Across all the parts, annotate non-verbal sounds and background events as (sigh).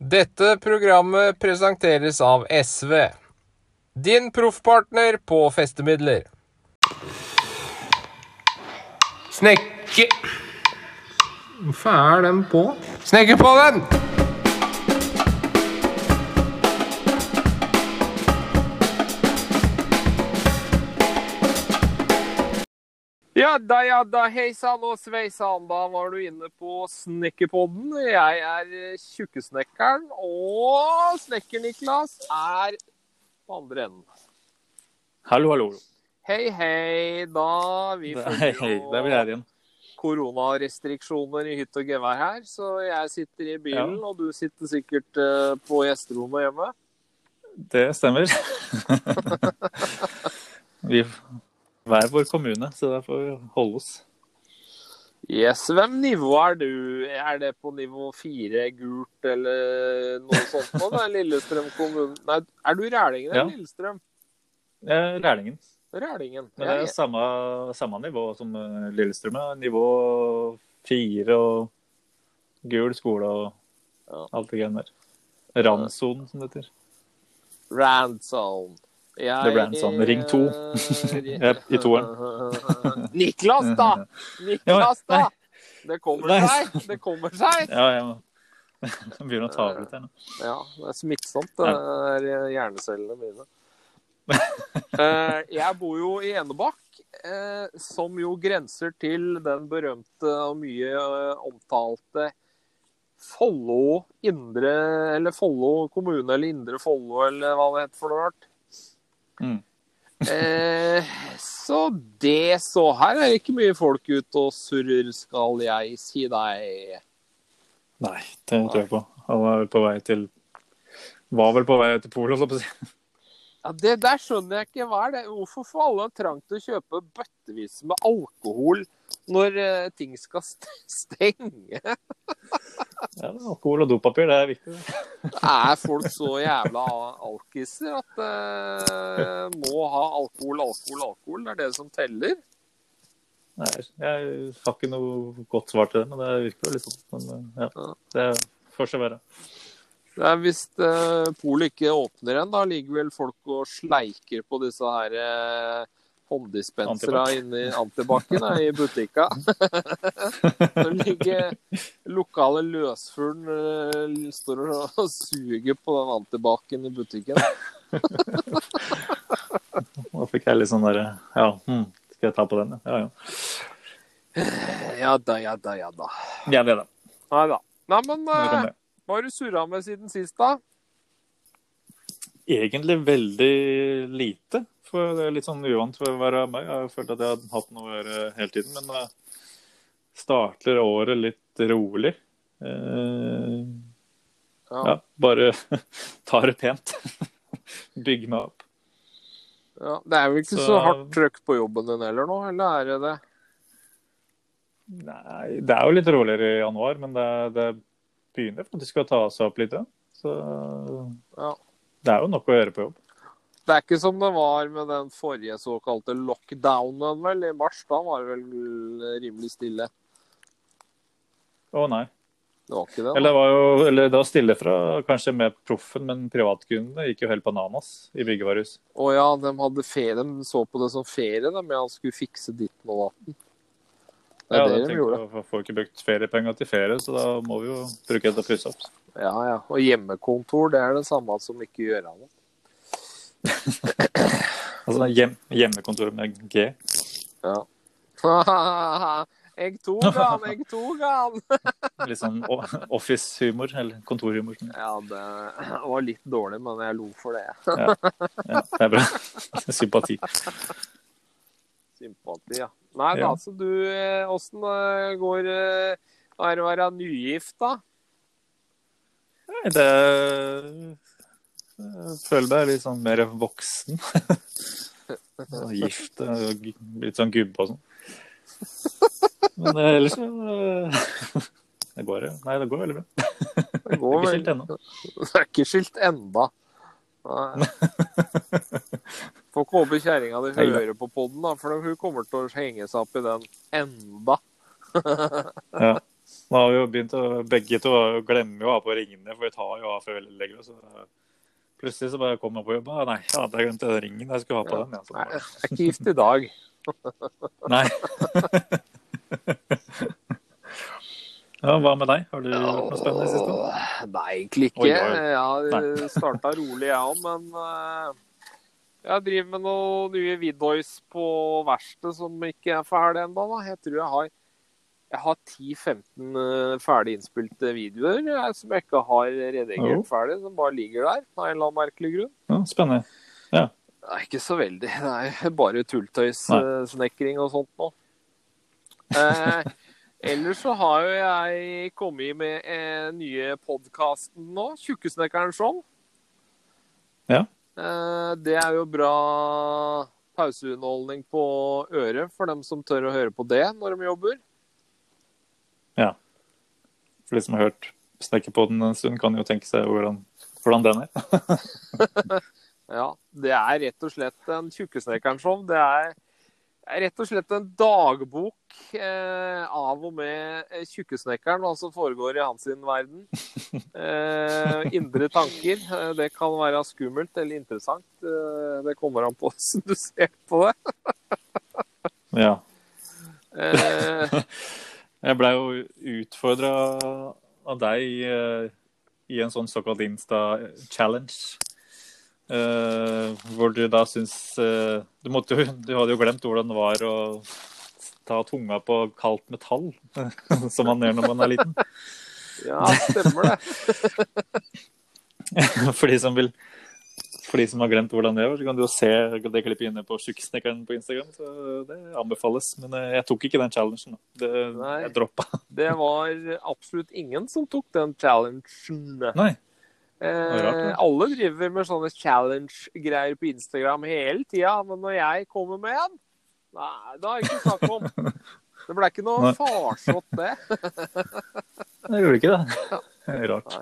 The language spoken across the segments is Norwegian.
Dette programmet presenteres av SV. Din proffpartner på festemidler. Snekke... Hvorfor er den på? Snekke på den! Ja da, ja da, hei sann og sveisann. Da var du inne på Snekkerpodden. Jeg er eh, Tjukkesnekkeren, og Snekker-Niklas er på andre enden. Hallo, hallo. Hei, hei. Da vi Hei, hei, følger er her igjen. koronarestriksjoner i hytt og gevær her, så jeg sitter i bilen, og du sitter sikkert eh, på gjesterommet hjemme. Det stemmer. (laughs) vi hver vår kommune, så der får vi holde oss. Yes, Hvem nivå er du? Er det på nivå fire gult eller noe sånt? nå? Er Lillestrøm kommune Nei, er du Rælingen eller Ja. Lillestrøm? Rælingen. Rælingen. Men det er samme, samme nivå som eh, Lillestrøm. Nivå fire og gul skole og Ja. alt det greiene der. Randsonen, som det heter. Randzone. Jeg, Det ble en sånn ring to. (laughs) i toeren. (laughs) Niklas, da! Niklas, da! Det kommer seg! Det kommer seg! Ja, jeg må (laughs) begynne å ta av litt her nå. Ja, det er smittsomt, det er hjernecellene mine. Eh, Jeg bor jo i Enebakk, eh, som jo grenser til den berømte og mye eh, omtalte Follo indre Eller Follo kommune, eller Indre Follo, eller hva det heter for noe rart. Mm. Eh, så det så Her er det ikke mye folk ute og surrer, skal jeg si deg. Nei, det tror jeg på. Han var vel på vei til Var vel på vei til Polen, holdt jeg på å si. Ja, Det der skjønner jeg ikke. Hva er det? Hvorfor får alle trang til å kjøpe bøttevis med alkohol når eh, ting skal (laughs) stenge? Ja, alkohol og dopapir, det er viktig. (laughs) Er folk så jævla alkiser at det må ha alkohol, alkohol, alkohol? Det er det som teller? Nei, jeg har ikke noe godt svar til det, men det virker jo litt sånn. Men eh, ja, det får seg være. Er Hvis uh, polet ikke åpner igjen, da ligger vel folk og sleiker på disse her uh, hånddispensere Antibac. inne i antibac-en da, i butikka. (laughs) Når ligger lokale løsfuglen uh, står og suger på den antibacen i butikken. (laughs) Da fikk jeg litt sånn derre Ja, hm, skal jeg ta på den? Ja, ja. Ja da, ja da, ja da. Ja, det, da. Nei da. Nei, men uh. Hva har du surra med siden sist, da? Egentlig veldig lite. For det er litt sånn uvant for å være meg. Jeg har følt at jeg har hatt noe å gjøre hele tiden. Men jeg starter året litt rolig. Eh, Ja. ja, bare (laughs) tar det pent. (laughs) Bygge meg opp. Ja, det er vel ikke så, Så- hardt trøkk på jobben din heller nå, eller er det det? Nei, det er jo litt roligere i januar, men det, det begynner faktisk å ta seg opp litt. Ja. Så Ja. det er jo nok å gjøre på jobb. Det er ikke som det var med den forrige såkalte lockdownen, vel, i mars. Da var det vel rimelig stille. Å nei. Det var ikke det? Eller da. det var jo eller det var stille fra kanskje med proffen, men privatkundene gikk jo helt bananas i byggevarehus. Å ja, de hadde ferie. De så på det som ferie, de, med han skulle fikse ditten og datten. Det er Ja, det de gjorde. Vi får ikke brukt feriepenger til ferie, så da må vi jo bruke det til å pusse opp. Ja, ja. Og hjemmekontor, det er det samme som ikke gjør av det. (laughs) Altså hjem, hjemmekontor med G. Ja. (laughs) jeg tok han, jeg tok han! (laughs) Litt sånn office-humor, eller kontorhumor. Ja, det var litt dårlig, men jeg lo for det. Ja, det er bra. Sympati. Sympati, ja. Nei, da, Ja. altså du eh, Åssen eh, går det er det å være nygift, da? Nei, det Jeg føler meg litt sånn mer voksen. Og (laughs) Gift litt sånn gubbe og sånn. Men eh, ellers eh, Det går, jo. Nei, det går veldig bra. Det går går (laughs) er ikke skilt ennå. (laughs) Det er ikke skilt enda. Nei. Får ikke håpe kjerringa di hører på poden, da, for hun kommer til å henge seg opp i den enda. (laughs) Ja. Nå har vi jo begynt å, Begge to glemmer jo å ha på ringene, for vi tar jo av før vi legger oss. Plutselig så bare kommer jeg på jobb nei, jeg hadde glemt den ringen. Jeg skulle ha på den. Ja, Nei, jeg er ikke gift i dag. (laughs) nei. (laughs) ja, hva med deg? Har du gjort noe spennende i siste? Nei, egentlig ikke. Jeg starta rolig, jeg òg, men eh, jeg driver med noen nye Widoys på verkstedet som ikke er ferdig ennå. Jeg tror jeg har jeg har 10-15 eh, ferdig innspilte videoer jeg, som jeg ikke har redigert ferdig, som bare ligger der av en eller annen merkelig grunn. Ja, spennende. Det er ikke så veldig. (laughs) Det er bare tulltøyssnekring og sånt nå. Eh, ellers så har jo jeg kommet med eh, nye podkasten nå, 'Tjukkesnekkeren show'. Ja. Eh, det er jo bra pauseunderholdning på øret for dem som tør å høre på det når de jobber. Ja. For de som har hørt Snekkerpodden en stund, kan jo tenke seg hvordan, hvordan den er. (laughs) (laughs) Ja, det er rett og slett en Tjukkesnekkeren-show. Det er rett og slett en dagbok eh, av og med eh, Tjukkesnekkeren, hva som foregår i hans sin verden. Eh, indre tanker. Eh, det kan være skummelt eller interessant. Eh, det kommer an på (laughs) hvordan du ser på det. Ja. (laughs) Jeg blei jo utfordra av deg i en sånn såkalt Insta-challenge. Eh, hvor du da syns uh, du, måtte du hadde jo glemt hvordan det var å ta tunga på kaldt metall, (laughs) som man gjør når man er liten. ja, stemmer det. (laughs) For de som vil for de som har glemt hvordan det var, så kan du jo se det klippet inne på Tjukksnekkeren på Instagram. Så det anbefales. Men uh, jeg tok ikke den challengen. Det, Nei. jeg droppa. Det var absolutt ingen som tok den challengen. Nei. Eh, rart, alle driver med sånne challenge-greier på Instagram hele tida, men når jeg kommer med en, nei, da er det ikke snakk om. (laughs) Det ble ikke noe Nei. farsott, det. (laughs) det gjorde ikke det. Rart.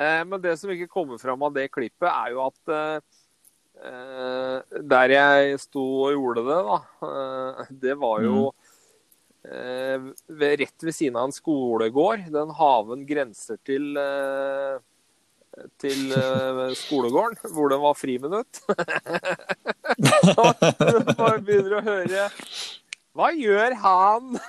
Eh, men det som ikke kommer fram av det klippet, er jo at eh, eh, der jeg sto og gjorde det, da, eh, det var jo eh, rett ved siden av en skolegård. Den haven grenser til eh, til eh, skolegården, hvor det var friminutt. (laughs) Du bare begynner å høre Hva gjør han? (laughs)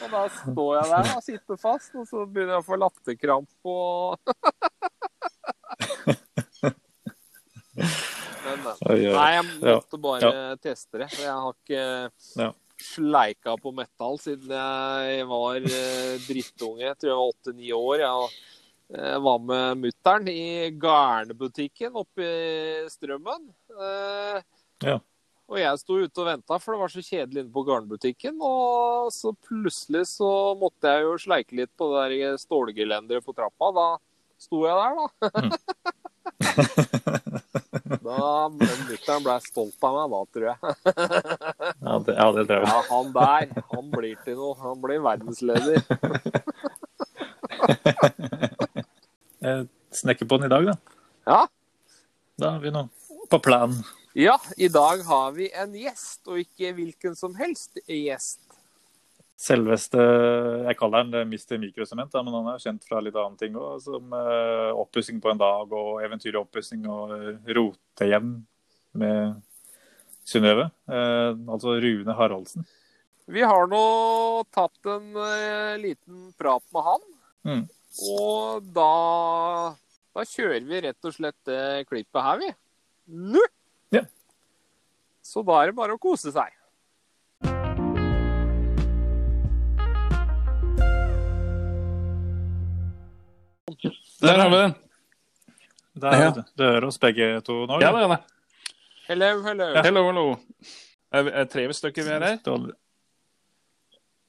og da står jeg der og sitter fast, og så begynner jeg å få latterkrampe og (laughs) Men. Nei, jeg måtte bare teste det. Jeg har ikke Ja. Sleika på metal siden jeg var eh, drittunge. Jeg tror jeg var åtte-ni år. Jeg eh, var med mutter'n i garnbutikken oppe i Strømmen. Eh, Ja. Og jeg sto ute og venta, for det var så kjedelig inne på garnbutikken. Og så plutselig så måtte jeg jo sleike litt på det der stålgelenderet på trappa. Da sto jeg der, da. (laughs) (laughs) da Mutter'n ble stolt av meg da, tror jeg. (laughs) Ja, det, ja, det tror jeg. Ja, han der, han blir til noe. Han blir verdensleder. (laughs) Snekker på den i dag, da. Ja. Da har vi noe på planen. ja, i dag har vi en gjest, og ikke hvilken som helst gjest. Selveste Jeg kaller han Mr. Mikrosement, men han er jo kjent fra litt annen ting òg. Som uh, oppussing på en dag og eventyrlig oppussing og uh, rotehjem med Synnøve. Eh, altså Rune Haraldsen. Vi har nå tatt en eh, liten prat med han, Mm. og da, da kjører vi rett og slett det klippet her, vi. Nå! Ja. Så da er det bare å kose seg. Der har vi den. Der, Ja. du, hører oss begge to nå? Ja, da, det er det. Hello, hello. Hello, hello. Er, er tre stykker vi er her?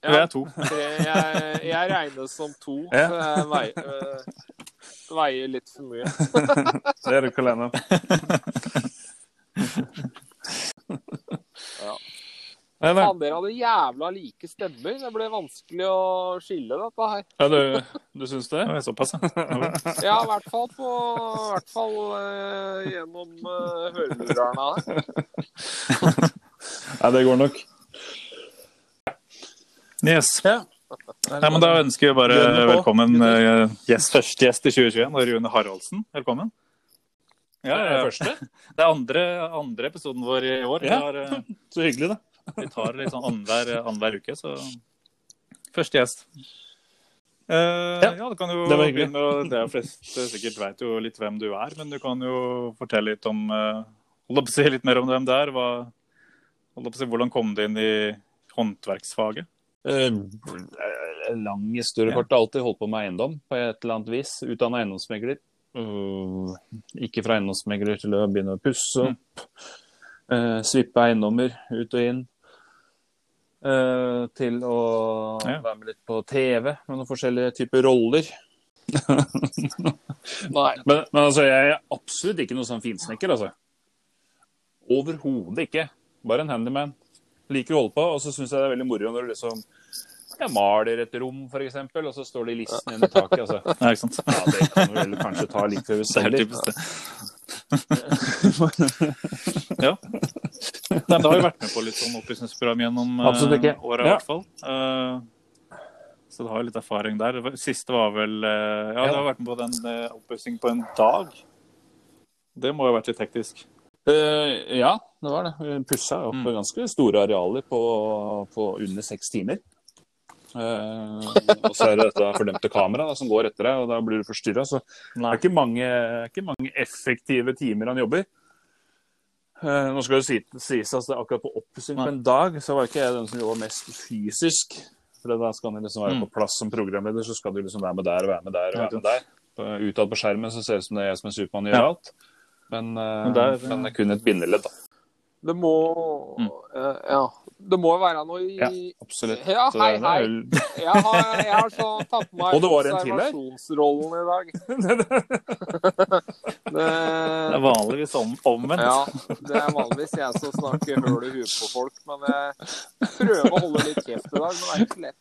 Ja, Vi er to. tre, jeg, jeg regnes som to, Ja. jeg veier, øh, veier litt for mye. (laughs) Det er du ikke alene. Ja. Nei, nei. Faen, dere hadde jævla like stemmer. Det ble vanskelig å skille dette her. Ja, du, du syns det? Ja, Såpass, ja. (laughs) Ja, i hvert fall på i hvert fall øh, gjennom øh, hørelurene her. (laughs) Nei, det går nok. Yes. Ja. Nei, men Da ønsker vi bare det velkommen uh, yes, første gjest i 2021, og Rune Haraldsen. Velkommen. Ja, Det er første. Det er andre, andre episoden vår i år. Ja. Har, uh... (laughs) Så hyggelig, da. Vi tar sånn annenhver annenhver uke, så første gjest. Uh, ja. Ja, du kan jo det begynne med Det jo fleste sikkert vet jo litt hvem du er, men du kan jo fortelle litt om uh, Holdt på å si litt mer om hvem du er. Hva, holdt på å si, hvordan kom du inn i håndverksfaget? Uh, lang historie kort. ja. alltid holdt på med eiendom på et eller annet vis. Utdanna eiendomsmegler. Uh, ikke fra eiendomsmegler til å begynne å pusse opp. eh, svippe eiendommer ut og inn. Eh, til å Ja. være med litt på TV med noen forskjellige typer roller. (laughs) Men, men altså, jeg er absolutt ikke noe sånn finsnekker, altså. Overhodet ikke. Bare en handyman. Liker å holde på, og så syns jeg det er veldig moro når du liksom jeg maler et rom, f.eks., og så står det i listen under taket. Altså. (laughs) Ja, ikke sant? Ja, det kan du vel kanskje ta litt før vi (laughs) er selger. Det. (laughs) ja. Nei, det har jo vært med på litt sånn oppussingsprogram gjennom uh, åra, i Ja. hvert fall. Uh, så det har jo litt erfaring der. Det Siste var vel uh, Ja, du har vært med på den uh, oppussing på en dag. Det må jo ha vært litt hektisk. Uh, ja, det var det. Vi pussa opp Mm. ganske store arealer på, på under seks timer. Eh, og så er det dette fordømte kameraet som går etter deg, og da blir du forstyrra. Så det er ikke mange, ikke mange effektive timer han jobber. Eh, nå skal det si, seg Det er akkurat på oppussing på en dag, så var ikke jeg den som jobba mest fysisk. For da skal han liksom være Mm. på plass som programleder, så skal du liksom være med der og være med der og være med der. På- Utad på skjermen så ser det ut som det er jeg som er Supermann gjør Ja. alt. Men, eh, Men der- men det er kun et bindeledd, da. Det må Mm. Ja. Det må jo være noe i Ja, Absolutt. Ja, hei, hei. Jeg har, jeg har så tatt på meg (laughs) det observasjonsrollen i dag. (laughs) Det er vanligvis om, omvendt. ja, det er vanligvis jeg som snakker høl i huet på folk, men jeg prøver å holde litt kjeft i dag, men det er ikke lett.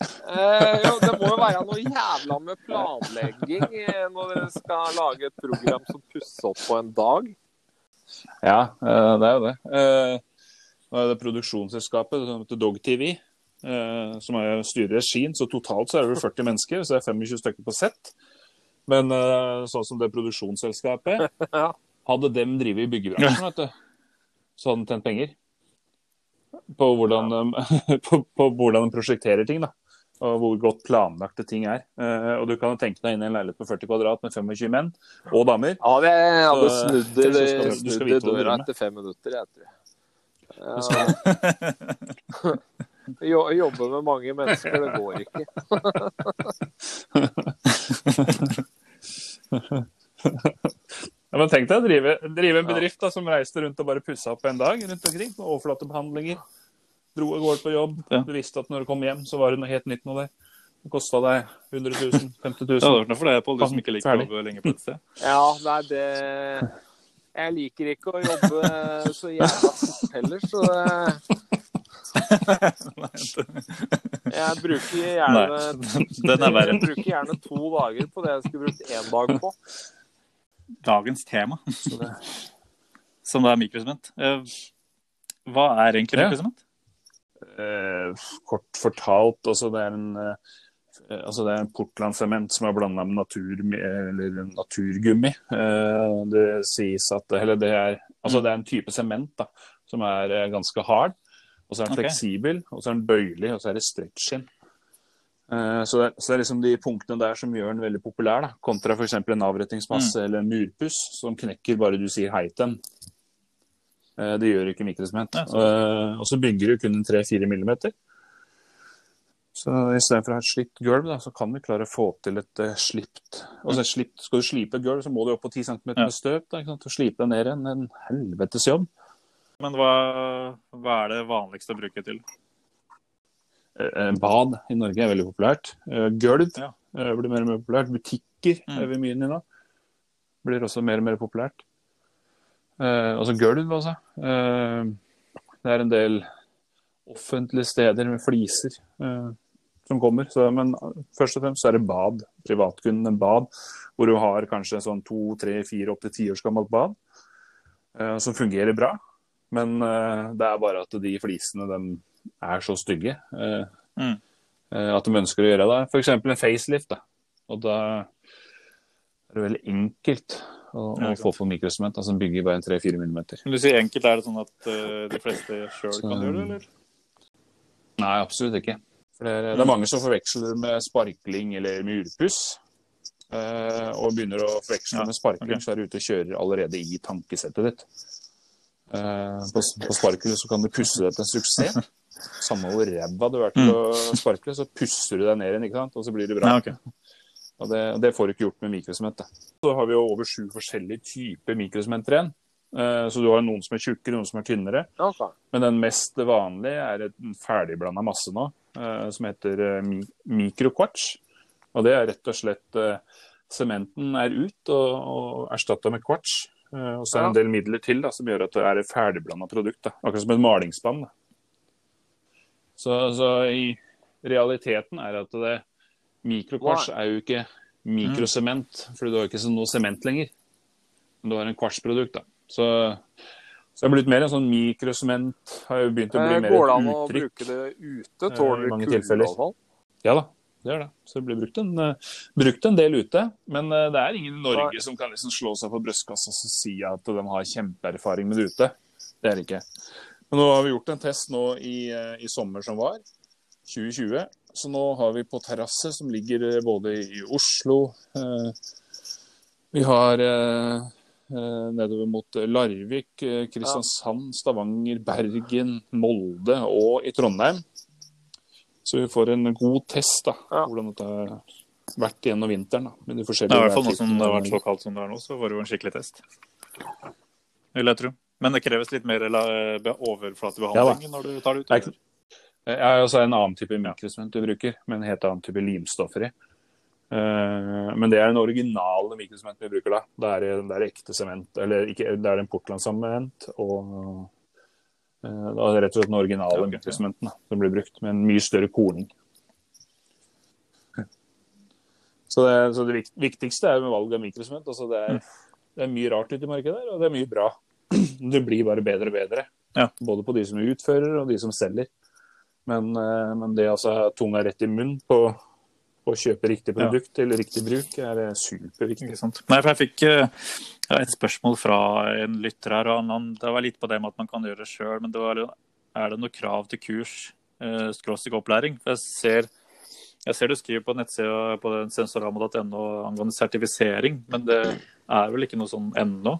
Eh, jo, det må jo være noe jævla med planlegging eh, når dere skal lage et program som pusser opp på en dag. Ja, eh, det er jo det. Nå er det produksjonsselskapet heter Dog TV, eh, som er styrer regien. Så totalt så er det vel 40 mennesker, så det er 25 stykker på sett. Men eh, sånn som det produksjonsselskapet (laughs) Hadde dem drevet i byggebransjen, vet du, så hadde de tjent penger. På hvordan, (laughs) på, på hvordan de prosjekterer ting, da. Og hvor godt planlagte ting er. Eh, og du kan tenke deg inn i en leilighet på 40 kvadrat med 25 menn og damer. Ja, vi jeg hadde snudd i, døra etter fem minutter, jeg tror. Ja. Jo- Jobbe med mange mennesker, det går ikke. Ja, men tenk deg å drive, drive en bedrift da, som reiste rundt og bare pussa opp en dag rundt omkring. med Overflatebehandlinger. Dro av gårde på jobb. Ja. Du visste at når du kom hjem, så var det noe helt nytt noe der. Det kosta deg 100 000, 50 Det hadde vært noe for deg, Pål, du som ikke liker å lenge på et sted. Ja, nei, det Jeg liker ikke å jobbe så jævla fort heller, så Jeg bruker gjerne den er verre. Jeg bruker gjerne to dager på det jeg skulle brukt én dag på. Dagens tema, Så det- som da er mikrosement. Eh, Hva er egentlig mikrosement? Ja. kort fortalt, altså det er en eh, Altså det er en Portland-sement som er blanda med natur, eller naturgummi. Eh, Det sies at Eller det er, altså det er en type sement som er eh, ganske hard. Og så er den Ok. fleksibel, og så er den bøyelig, og så er det stretch-in. Eh, Så, det er- så det er liksom de punktene der som gjør den veldig populær, da, kontra f.eks. en avrettingsmasse eller en murpuss som knekker bare du sier hei til den. Eh, Det gjør ikke mikrosement. Ja, Eh, Og så bygger du kun en 3-4 millimeter. Så istedenfor å ha et slipt gulv, da, så kan vi klare å få til et uh, slipt altså, slipt, Skal du slipe et gulv, så må du opp på 10 cm med støp. Da, ikke sant? Og slipe det ned igjen. En helvetes jobb. Men hva, hva er det vanligste å bruke til? Eh, Bad i Norge er veldig populært. Eh, Gulv Ja. eh, blir mer og mer populært. Butikker Mm. er vi mye inne i nå. Blir også mer og mer populært. Eh, altså gulv, altså. Eh, det er en del offentlige steder med fliser eh, som kommer. Så, men først og fremst er det bad. Privatkundene bad. Hvor du har kanskje sånn to, tre, fire, opp til ti års gammelt bad. eh, som fungerer bra. Men eh, det er bare at de flisene de er så stygge. Eh, Mm. Eh, At de ønsker å gjøre det. F.eks. en facelift. Da. Og da er det veldig enkelt å, Ja, få på mikrosement. Altså bygger bare en 3-4 millimeter. Men du sier enkelt, er det sånn at uh, de fleste sjøl kan gjøre det, eller? Nei, absolutt ikke. Det, er, det er mange som forveksler med sparkling eller murpuss. Uh, og begynner å forveksle Ja, med sparkling, okay. så er du ute og kjører allerede i tankesettet ditt. Uh, på, på sparkel så kan du pusse deg til en suksess. (laughs) Samme hvor ræva du er til å sparkle, så pusser du deg ned igjen, ikke sant? og så blir det bra. Ja, okay. Og det, det får du ikke gjort med mikrosement. Så har vi jo over sju forskjellige typer mikrosementer igjen. Eh, så du har noen som er tjukkere, noen som er tynnere. Okay. Men den mest vanlige er en ferdigblanda masse nå, eh, som heter eh, mikrokvarts. Og det er rett og slett Sementen er ut og, og erstatta med kvarts. Og så er det en del midler til da, som gjør at det er et ferdigblanda produkt. Da. Akkurat som et malingsspann. Så, så i realiteten er at det mikrokvarts er jo ikke mikrosement, fordi du har ikke noe sement lenger. Men du har en kvartsprodukt. da. Så, så det har blitt mer en sånn mikrosement. Har jo begynt å bli Eh, mer Går det et an å bruke det ute? Eh, Tåler det kulde? Ja da, det gjør det. Så det blir brukt en, eh, brukt en del ute. Men det er ingen i Norge som kan liksom slå seg på brystkassa og si at de har kjempeerfaring med det ute. Det er det ikke. Men nå har vi gjort en test nå i, i sommer som var, 2020. Så nå har vi på terrasse som ligger både i Oslo eh, Vi har eh, nedover mot Larvik, eh, Kristiansand, Stavanger, Bergen, Molde og i Trondheim. Så vi får en god test da, Ja. hvordan dette har vært gjennom vinteren. da, med de Det forskjellige Ja, i hvert fall nå som det har vært så kaldt som det er nå, så var det jo en skikkelig test. Vil jeg tro. Men det kreves litt mer overflatebehandling ja, når du tar det ut? Er Jeg har også en annen type mikrosement du bruker, med en helt annen type limstoffer i. Eh, Men det er den originale mikrosement vi bruker da. Det er, det er ekte sement, eller ikke, det er en Portland-sement, og er det er rett og slett den originale okay. mikrosementen da, som blir brukt, med en mye større korning. Så det, så det viktigste er med valg av mikrosement. Altså det, er, det er mye rart ute i markedet, der, og det er mye bra. (clears throat) Det blir bare bedre og bedre. Ja. Både på de som utfører og de som selger. Men, eh, men det altså tunga rett i munnen på å kjøpe riktig produkt eller riktig bruk, er eh, superviktig. Nei, for jeg fikk eh, ja, et spørsmål fra en lytter her. og han, Det var litt på det med at man kan gjøre det sjøl, men det var, er det noe krav til kurs, eh, skråstrek opplæring? For jeg ser, jeg ser du skriver på nettsida på den sensorama.no angående sertifisering, men det er vel ikke noe sånn ennå?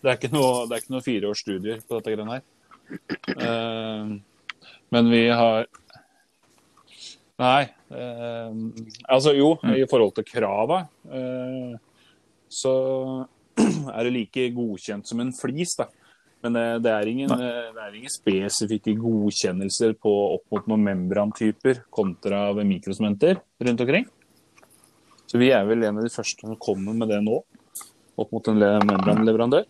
Det er ikke noe, det er ikke noe fireårsstudier på dette greiene her. Eh, men vi har Nei. Eh, altså jo, i forhold til krava, eh, så (clears throat) er det like godkjent som en flis, da. Men eh, det er ingen, det er ingen spesifikke godkjennelser på opp mot noen membrantyper kontra ved mikrosmenter rundt omkring. Så vi er vel en av de første som kommer med det nå, opp mot en membranleverandør.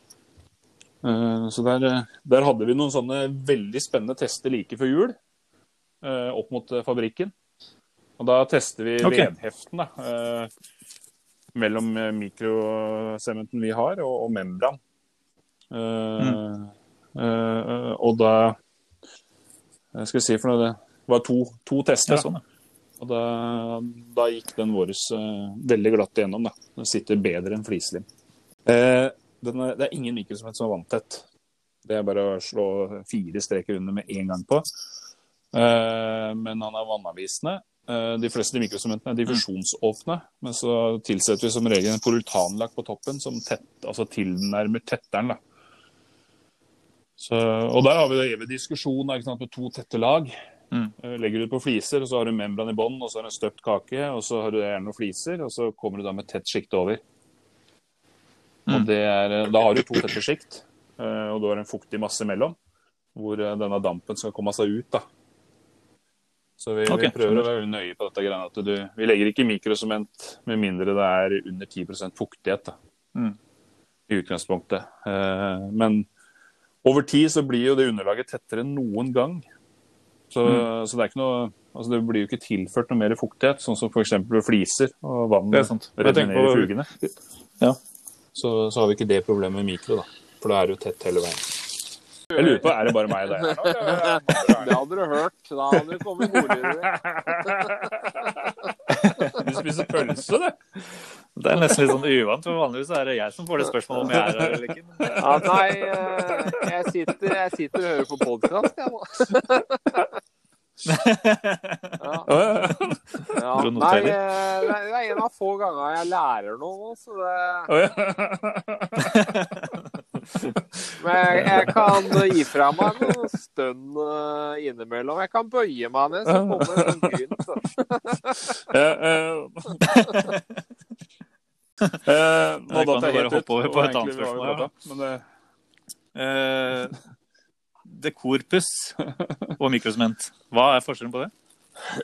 Så der, der hadde vi noen sånne veldig spennende tester like før jul, opp mot fabrikken. Og da tester vi okay. vedheften da, eh, mellom eh, mikrosementen vi har, og, og membran. Eh, eh, og da skal si for noe det var to, to tester. Ja, sånn. Og da, da gikk den vår eh, veldig glatt igjennom. Da. Den sitter bedre enn flislim. Eh, den er, det er ingen mikrosement som er vanntett. Det er bare å slå fire streker under med en gang på. Eh, men han er vannavvisende. Eh, de fleste mikrosementene er diffusjonsåpne. Men så tilsetter vi som regel en polyuretanlakk på toppen som tett, altså tilnærmer tetteren. Så, og der har vi evig diskusjon sant, med to tette lag. Mm. Eh, Legger du det på fliser, og så har du membran i bånn, og så har du en støpt kake, og så har du gjerne noen fliser, og så kommer du da med tett sjikte over. Og Mm. det er, eh, da har du to tette sjikt, og du har en fuktig masse imellom, hvor denne dampen skal komme seg ut. da. Så vi, okay. vi prøver å være veldig nøye på dette. greiene, at du, Vi legger ikke mikrosement med mindre det er under 10% fuktighet Mm. i utgangspunktet. Eh, Men over tid så blir jo det underlaget tettere enn noen gang. Så, Mm. så det noe altså det blir jo ikke tilført noe mer fuktighet, sånn som f.eks. fliser og vann er på- flugene. Ja. Så, så har vi ikke det problemet med mikro, da. For da er det jo tett hele veien. Jeg lurer på, er det bare meg der? nå. (laughs) Det hadde du hørt. Da hadde du kommet boligere. Du spiser pølse, du? Det er nesten litt sånn uvant, for vanligvis er det jeg som får det spørsmålet om jeg er her eller ikke. Ja, nei, eh, jeg sitter, jeg sitter og hører på podkast, jeg nå. Ja. Ja. Nei, eh, det er er en av få ganger jeg lærer noe nå, så det. (laughs) Men jeg, jeg kan gi fra meg noen stønn eh, innimellom. Jeg kan bøye meg ned, så kommer det en. Ja, eh, eh, Nå Jeg kan du bare hoppe over på et annet spørsmål, Men det, Eh, dekorpuss og mikrosement. Hva er forskjellen på det?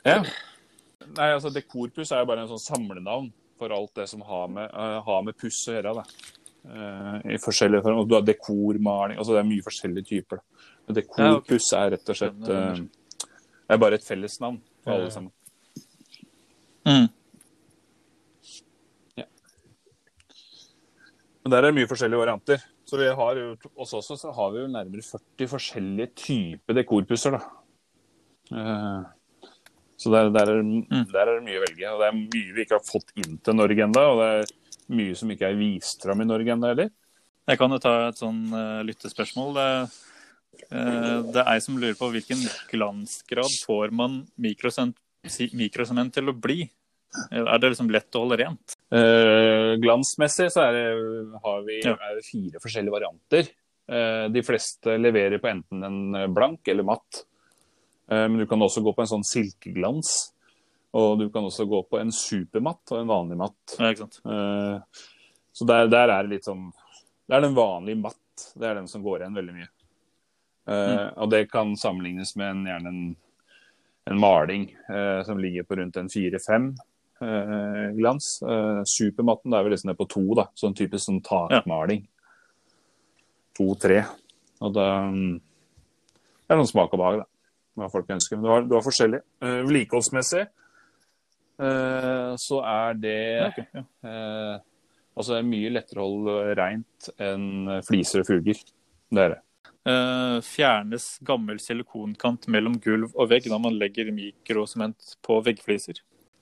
ja. Nei, altså Dekorpuss er jo bare en sånn samlenavn for alt det som har med, uh, har med puss å gjøre. Da. Eh, I forskjellige former. Og Du har dekormaling altså Det er mye forskjellige typer. Men dekorpuss er rett og slett eh, Det er bare et fellesnavn for alle sammen. Mm. Men der er det mye forskjellige varianter. Så vi har jo, også, så har vi jo nærmere 40 forskjellige typer dekorpusser. da. Eh, Så der, der, er, der er det mye å velge. Og det er mye vi ikke har fått inn til Norge ennå. Og det er mye som ikke er vist fram i Norge ennå heller. Jeg kan jo ta et sånn uh, lyttespørsmål. Det, uh, det er ei som lurer på hvilken glansgrad får man mikrosement, til å bli? Er det liksom lett å holde rent? Uh, glansmessig så det, har vi Ja. fire forskjellige varianter. De fleste leverer på enten en blank eller matt. Men du kan også gå på en sånn silkeglans. Og du kan også gå på en supermatt og en vanlig matt. Ja, ikke sant? Uh, så der, der er det litt sånn Det er den vanlige matt. Det er den som går igjen veldig mye. Eh, Og det kan sammenlignes med en, gjerne en, en maling uh, som ligger på rundt en fire-fem glans. Supermatten det er vel liksom nede på to, da. Sånn typisk sånn takmaling. To-tre. Og da mm, Det er noen smak og behag, da. Hva folk ønsker. Men du har, du har forskjellig. Eh, Vedlikeholdsmessig eh, så er det ja. eh, Altså det er mye lettere å holde reint enn fliser og fuger. Det er det. Uh, fjernes gammel silikonkant mellom gulv og vegg når man legger mikrosement på veggfliser?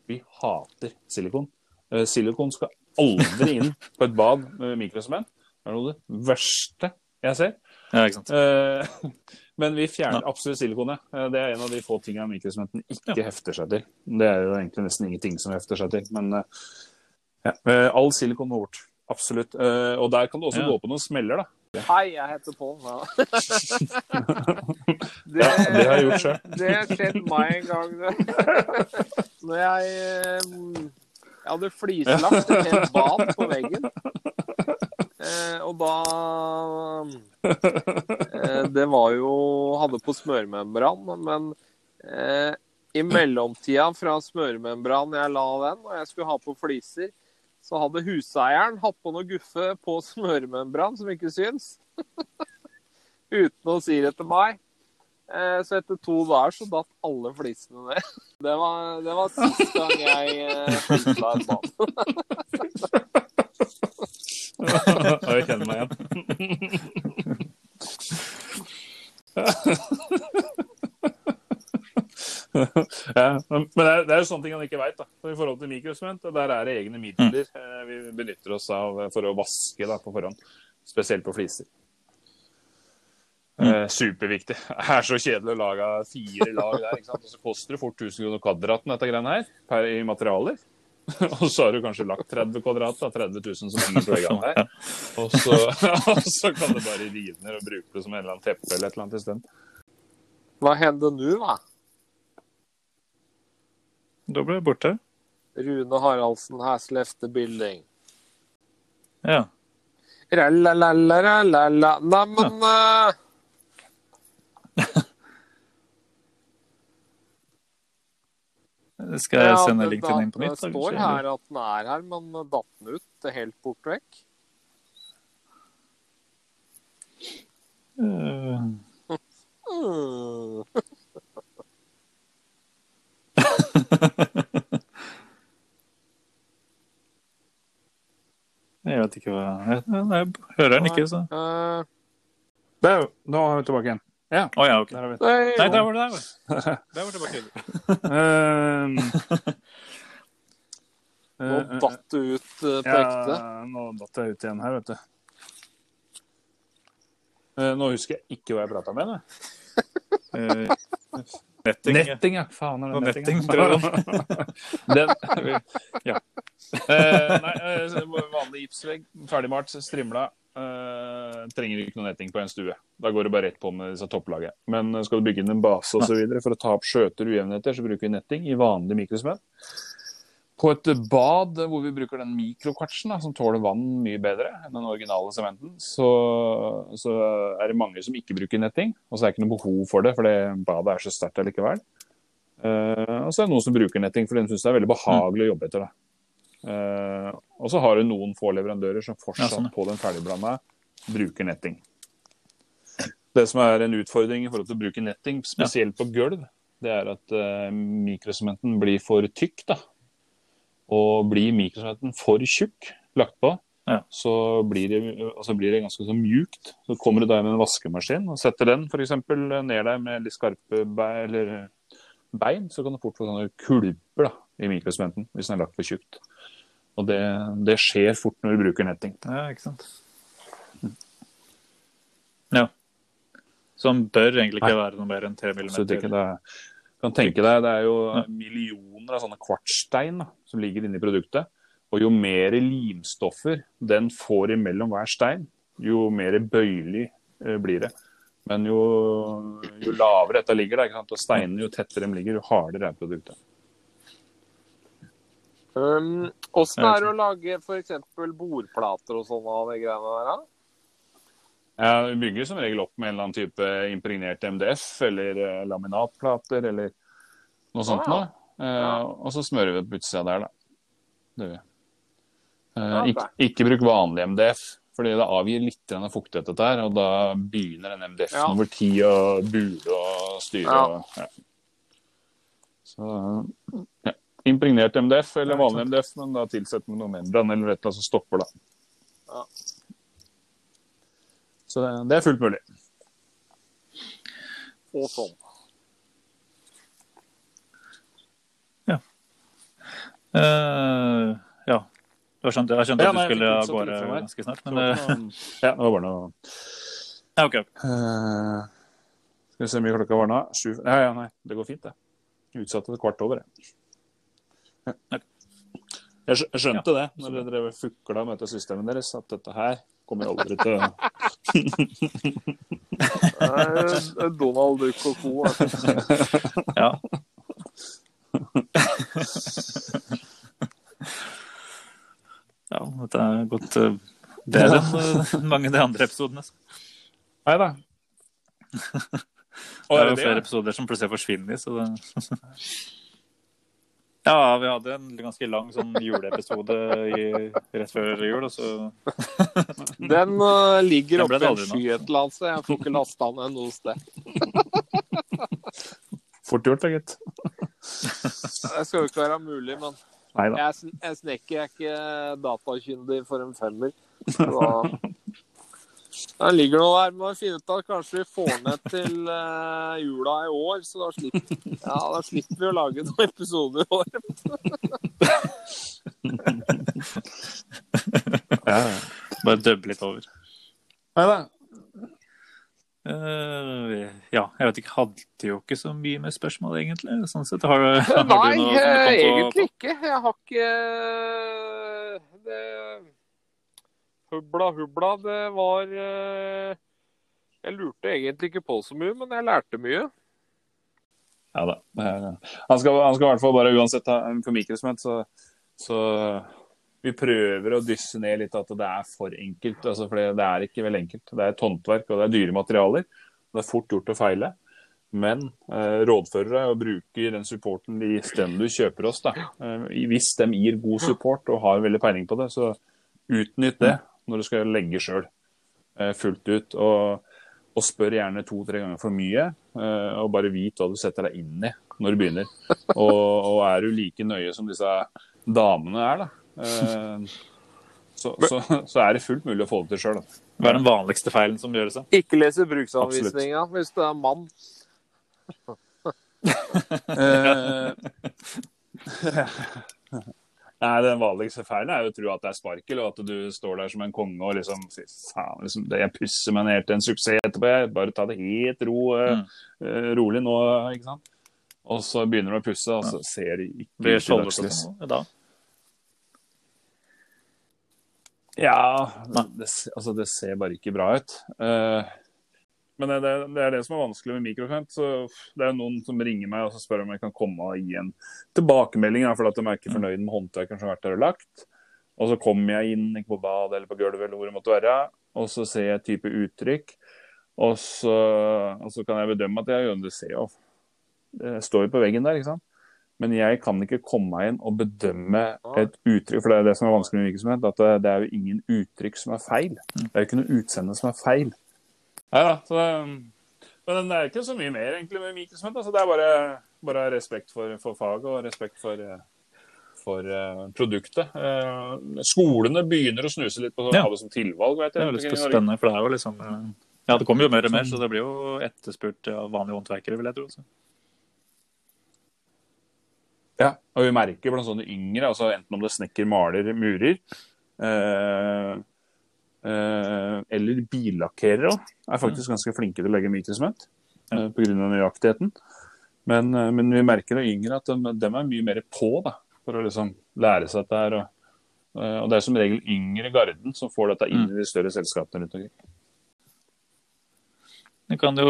Vi hater silikon. Uh, silikon skal aldri inn på et bad med mikrosement. Det er noe av det verste jeg ser. Ja, ikke sant? Uh, (laughs) Men vi fjerner absolutt silikonet. Eh, Det er en av de få tingene mikrosmenten ikke hefter seg til. Det er jo egentlig nesten ingenting som hefter seg til. Men eh, ja. All silikon må bort. Absolutt. Eh, Og der kan du også Ja. gå på noen smeller, da. Hei, jeg heter Pål. Ja. (laughs) det, Ja, det har jeg gjort selv. (laughs) Det har skjedd meg en gang. det. Når jeg Jeg hadde flislagt til en bad på veggen. Eh, og da eh, Det var jo Hadde på smørmembran, men eh, i mellomtida fra smørmembran jeg la den, og jeg skulle ha på fliser, så hadde huseieren hatt på noe guffe på smørmembran som ikke syns. (laughs) Uten å si det til meg. Eh, Så etter to dager så datt alle flisene ned. (laughs) Det var, det var sist gang jeg eh, flisla et bad. Jeg kjenner meg igjen. (laughs) ja, men det er, det er jo sånne ting han ikke veit. I forhold til mikrosement, der er det egne midler mm. vi benytter oss av for å vaske da, på forhånd. Spesielt på fliser. Eh, superviktig. (laughs) Det er så kjedelig å lage fire lag der. ikke sant? Og så koster det fort 1000 kroner kvadraten dette greiene her, per, i materialer. (laughs) og så har du kanskje lagt 30 kvadrat, da, 30 000 som på veggene her. Og så, (laughs) og så kan du bare rive ned og bruke det som en eller annen teppe eller et eller annet isteden. Hva hender nå, da? Da ble jeg borte. Rune Haraldsen has left the building. Ja. Ralalalalala. Neimen uh, Skal jeg sende link til den inn på nytt? Det står kanskje? her at den er her, men datt den ut helt bort vekk? (laughs) Jeg vet ikke hva jeg, jeg hører den ikke, så Eh, Der, nå er vi tilbake igjen. Ja, Oh, ja, ok. der vi Nei, Nei, der var det der. var- (laughs) Der var det tilbake. Ehm, (laughs) Nå eh, eh, datt du ut på ja, ekte. Nå datt jeg ut igjen her, vet du. Eh, Nå husker jeg ikke hva jeg prata med. Jeg. (laughs) Eh, Netting. Netting, ja. Faen er det netting. netting, ja. Eh, nei, eh, vanlig gipsvegg, ferdigmalt, strimla. Eh, trenger ikke noe netting på en stue. Da går det bare rett på med disse topplaget. Men eh, skal du bygge inn en base osv. for å ta opp skjøter og ujevnheter, så bruker vi netting i vanlig mikrosmør. På et bad hvor vi bruker den mikrokvartsen, da, som tåler vann mye bedre enn den originale sementen, så, så er det mange som ikke bruker netting. Og så er det ikke noe behov for det, for det badet er så sterkt allikevel. Uh, og så er det noen som bruker netting fordi de syns det er veldig behagelig å jobbe etter det. Eh, og så har du noen få leverandører som fortsatt Ja, sånn, på den ferdigblanda bruker netting. Det som er en utfordring i forhold til å bruke netting, spesielt på gulv, det er at uh, mikrosementen blir for tykk. da. Og blir mikrosementen for tjukk lagt på, Ja. så blir det, altså blir det ganske så mjukt. Så kommer du der med en vaskemaskin og setter den eksempel ned der med litt skarpe bein, eller bein, så kan du fort få sånne kulper da, i mikrosementen hvis den er lagt for tjukt. Og det, det skjer fort når du bruker netting. Ja, ikke sant. Ja. Som bør egentlig ikke være noe mer enn 3 millimeter. Du kan tenke deg, det er jo millioner av sånne kvartstein da, som ligger inni produktet. Og jo mer limstoffer den får imellom hver stein, jo mer bøyelig eh, blir det. Men jo, jo lavere dette ligger, da, og steinene jo tettere de ligger, jo hardere er produktet. Um, Åssen er det å lage f.eks. bordplater og sånn av de greiene der? da? Ja, Vi bygger som regel opp med en eller annen type impregnert MDF eller uh, laminatplater eller noe sånt. Ah, noe. Uh, ja. Og så smører vi på utsida der, da. Det gjør vi. Uh, ikke, ikke bruk vanlig MDF, fordi det avgir litt fuktighet, her, og da begynner den MDF-en Ja. over tid å bule og styre. Ja. Og, ja. Så ja. Impregnert MDF eller vanlig MDF, men da tilsetter man noe membran eller et eller annet som stopper, da. Ja. Så det, det er fullt mulig. Og sånn. Eh, ja. Jeg skjønt, jeg skjønte Ja, at du nei, skulle av gårde ganske snart, men eh, ikke noe- (laughs) ja, det var bare noe ja, OK. Eh, Skal vi se hvor mye klokka var nå? Sju Ja, ja, nei. Det går fint, det. Utsatte det kvart over, jeg. Jeg skjønte ja. det når dere drev fukla med dette systemet deres, at dette her kommer jeg aldri til å Donald Duck og co. Ja. ja, dette er gått eh, bedre enn eh, mange av de andre episodene. Nei da. Det er jo flere episoder som plutselig forsvinner, så det Ja, vi hadde en ganske lang sånn juleepisode i, rett før jul, og så (laughs) Den uh, ligger oppe i en sky et eller annet sted. Jeg får ikke lasta ned noe sted. (laughs) Fort gjort, da, gitt. Det skal jo ikke være mulig, men Neida. jeg, jeg snekker jeg er ikke datakyndig for en femmer. (laughs) Så Den ligger nå der. Må finne ut at Kanskje vi får ned til uh, jula i år, så da slipper, ja, da slipper vi å lage noen episoder i år. (laughs) Ja, bare dubbe litt over. Nei da. Uh, ja, jeg vet ikke. Hadde jo ikke så mye med spørsmål, egentlig. Sånn sett. Har, du- har Nei, du noe eh, på? egentlig ikke. Jeg har ikke Hubla hubla, det var eh, Jeg lurte egentlig ikke på så mye, men jeg lærte mye. Ja da. Er- Han skal, han skal i hvert fall bare uansett ha for mikrosement, så, så vi prøver å dysse ned litt at det er for enkelt. Altså, for det, er ikke veldig enkelt. Det er et håndverk, og det er dyre materialer. Det er fort gjort å feile. Men eh, rådfører deg og bruker den supporten de stedet du kjøper oss. Da. Eh, hvis de gir god support og har veldig peiling på det, så utnytt det når du skal legge sjøl eh, fullt ut. Og, og spør gjerne to-tre ganger for mye, eh, og bare vit hva du setter deg inn i når du begynner. (laughs) Og, og er du like nøye som disse damene er, da, eh, så, så, så er det fullt mulig å få det til sjøl. Hva er den vanligste feilen som gjøres? Ikke lese bruksanvisninga hvis du er mann. (laughs) (laughs) Nei, Den vanligste feilen er jo å tro at det er sparkel, og at du står der som en konge og liksom Fy faen, liksom, det- jeg pusser meg ned til en suksess etterpå. Jeg. Bare ta det helt ro, eh, Mm. uh, rolig nå, ikke sant. Og så begynner du å pusse, og så ser det ikke Blir ut til dagslys. sånn da? Ja, det, altså det ser bare ikke bra ut. Eh, men det, det, er det som er vanskelig med mikrofent. Så det er noen som ringer meg og så spør om jeg kan komme og gi en tilbakemelding, da, fordi at de er ikke fornøyd med håndverkeren som har vært der og lagt. Og så kommer jeg inn ikke på badet eller på gulvet eller hvor det måtte være, og så ser jeg et type uttrykk. Og så, og så kan jeg bedømme at jeg, det ser jo Det står jo på veggen der, ikke sant. Men jeg kan ikke komme meg inn og bedømme et uttrykk, for det er det som er vanskelig med virksomhet. At det, det er jo ingen uttrykk som er feil. Det er jo ikke noe utseende som er feil. Da. Så, men det er ikke så mye mer egentlig med virksomhet. Altså, det er bare, bare respekt for, for faget og respekt for, eh, for uh, produktet. Uh, skolene begynner å snuse litt på å Ja. ha det som tilvalg. Vet jeg. Det er Norge. spennende, for det er jo liksom Ja, det kommer jo mer og mer, så det blir jo etterspurt av vanlige håndverkere, vil jeg tro. Så. Ja, og vi merker blant sånne yngre, altså enten om det er snekker, maler, murer, eller billakkerere, er faktisk ganske flinke til å legge mikrosement eh, av nøyaktigheten. Men, eh, men vi merker det yngre at de, de er mye mer på da, for å liksom lære seg dette her. Og, eh, og det er som regel yngre garden som får dette inn i de større selskapene rundt omkring. Vi kan jo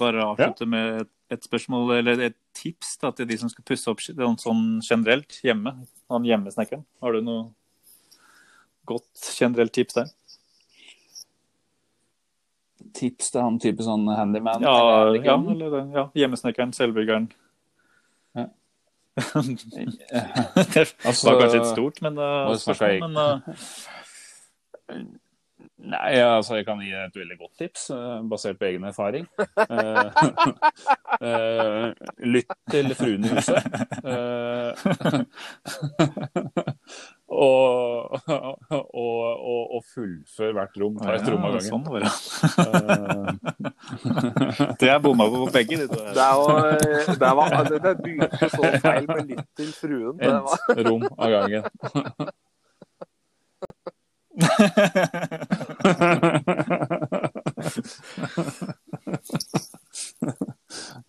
bare avslutte med et, et spørsmål, eller et tips da, til de som skal pusse opp sånn generelt hjemme. Han hjemmesnekkeren. Har du noe godt generelt tips der? Tips til han type sånn handyman? Ja, eller ja, eller, ja hjemmesnekkeren, selvbyggeren. Ja. (laughs) det var kanskje litt stort, men, uh, spørsmål, men uh, (laughs) Nei, altså jeg kan gi et veldig godt tips, eh, basert på egen erfaring. Eh, (laughs) eh, lytt til fruen i huset. (laughs) Og, og, og, og fullføre hvert rom. Ta et rom av gangen. sånn var det. (laughs) det er bomma på begge. De, to. Det eh, Det, var, det, det begynte så feil med litt til fruen. Ett Et rom av gangen.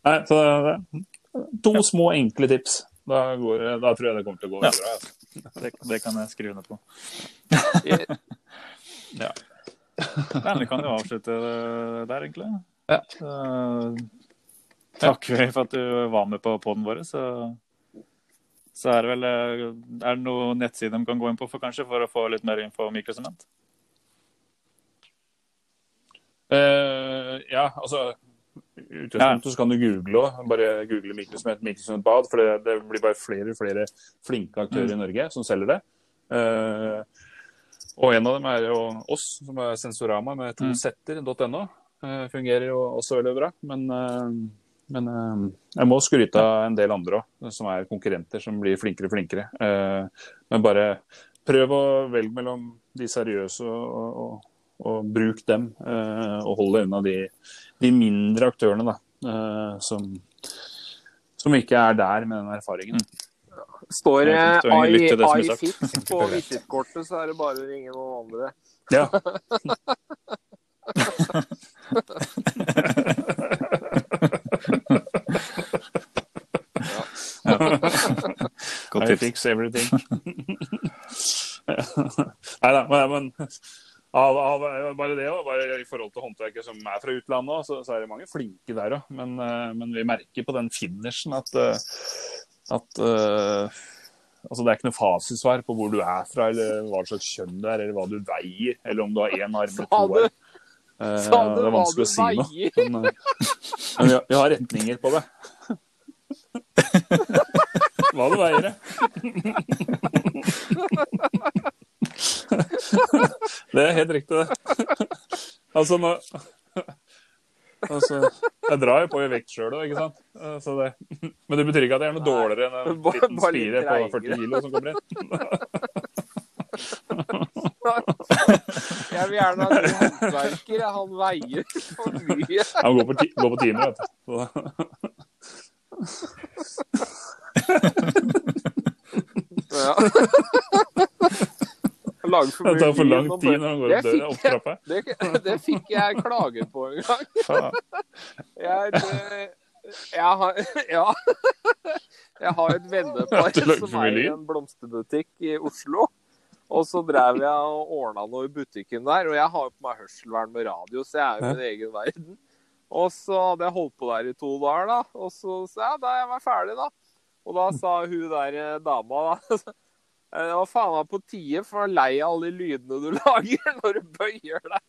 Nei, så det, to små enkle tips. Da, går, da tror jeg det kommer til å gå Ja. bra. Altså. Det, det kan jeg skrive ned på. (laughs) Ja. Nei, vi kan jo avslutte der, egentlig. Ja. Takk for at du var med på poden vår. Så, så er det vel eh, Er det noen nettsider de kan gå inn på for, kanskje, for å få litt mer info om mikrosement? Uh, ja, altså i ja. så kan du google òg. Bare google mikrosement, et bad. For det, det blir bare flere og flere flinke aktører i Norge som selger det. Uh, og en av dem er jo oss, som er Sensorama med to Mm. setter.no. Eh, fungerer jo også veldig bra. Men, uh, men jeg må skryte av en del andre òg, som er konkurrenter som blir flinkere og flinkere. Men bare prøv å velge mellom de seriøse og, og, og, bruk dem. og hold deg unna de, de mindre aktørene da, eh, som, som ikke er der med den erfaringen. står iFix på visittkortet, så er det bare å ringe noen andre. Ja. Godt I tips. fix everything. (laughs) Nei da, men, men av, av, bare det òg. I forhold til håndverkere som er fra utlandet så, så er det mange flinke der òg. Men, eh, men vi merker på den finishen at, eh, at eh, Altså, det er ikke noe fasitsvar på hvor du er fra, eller hva slags kjønn du er, eller hva du veier, eller om du har én arm eller to arm. Eh, sa du det hva du å si. Men, eh, (laughs) men vi, har, vi har retninger på det. (laughs) Hva du veier, det. (laughs) (laughs) Det er helt riktig, det. (laughs) Altså, nå (laughs) Altså, jeg drar jo på i vekt sjøl òg, ikke sant. Altså, det. Men det betyr ikke at jeg er noe dårligere enn en liten spire på 40 kilo som kommer inn. Jeg vil gjerne ha en håndverker. Han veier for mye. Han går på, ti går på timer, vet du. Så- Ja. Lager for Det tar for lang tid når han går opp døra, opp trappa. Det, det fikk jeg klager på en gang. (laughs) Jeg, det, jeg har (laughs) Ja. Jeg har et vennepar Ja, som er i eier en blomsterbutikk i Oslo. Og så drev jeg og ordna noe i butikken der. Og jeg har jo på meg hørselvern med radio, så jeg er jo i min egen verden. Og så hadde jeg holdt på der i to dager, da. Og så sa jeg da er jeg ferdig, da. Og da sa hun der eh, dama da "Eh, (laughs) Det var faen meg på tide, for jeg er lei av alle de lydene du (laughs) lager når du bøyer deg.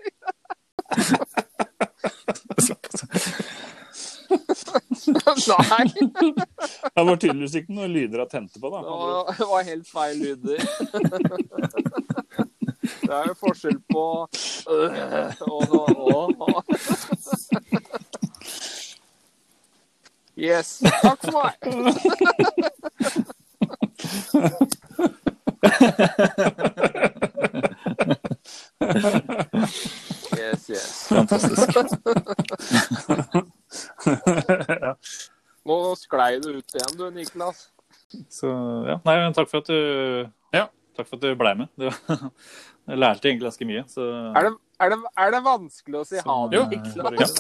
(laughs) Nei. (laughs) Det var tydeligvis ikke noen lyder jeg tente på, da. Det var, helt feil lyder. Det er jo forskjell på øh, og, og, og. Yes. Takk for meg. Yes, yes. Fantastisk. ja. Nå sklei du ut igjen, du, Niklas. Så ja, nei, men takk for at du Ja. Takk for at du ble med. Du, jeg lærte egentlig ganske mye. Så Er det, er det, er det vanskelig å si ha det, Niklas?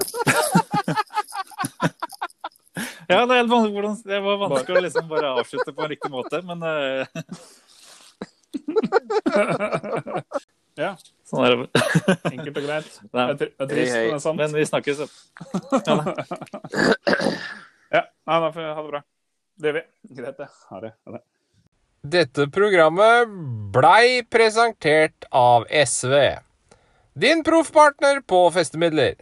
Ja. ja, det er helt vanskelig, det var vanskelig å liksom bare avslutte på en riktig måte, men eh, Ja, sånn er det. enkelt og greit. (laughs) Det er trist, men det er sant. men vi snakkes. (laughs) Ja, nei, da får vi ha det bra. Det gjør vi. Greit, det. Ha det. Ha det. Dette programmet blei presentert av SV. Din proffpartner på festemidler.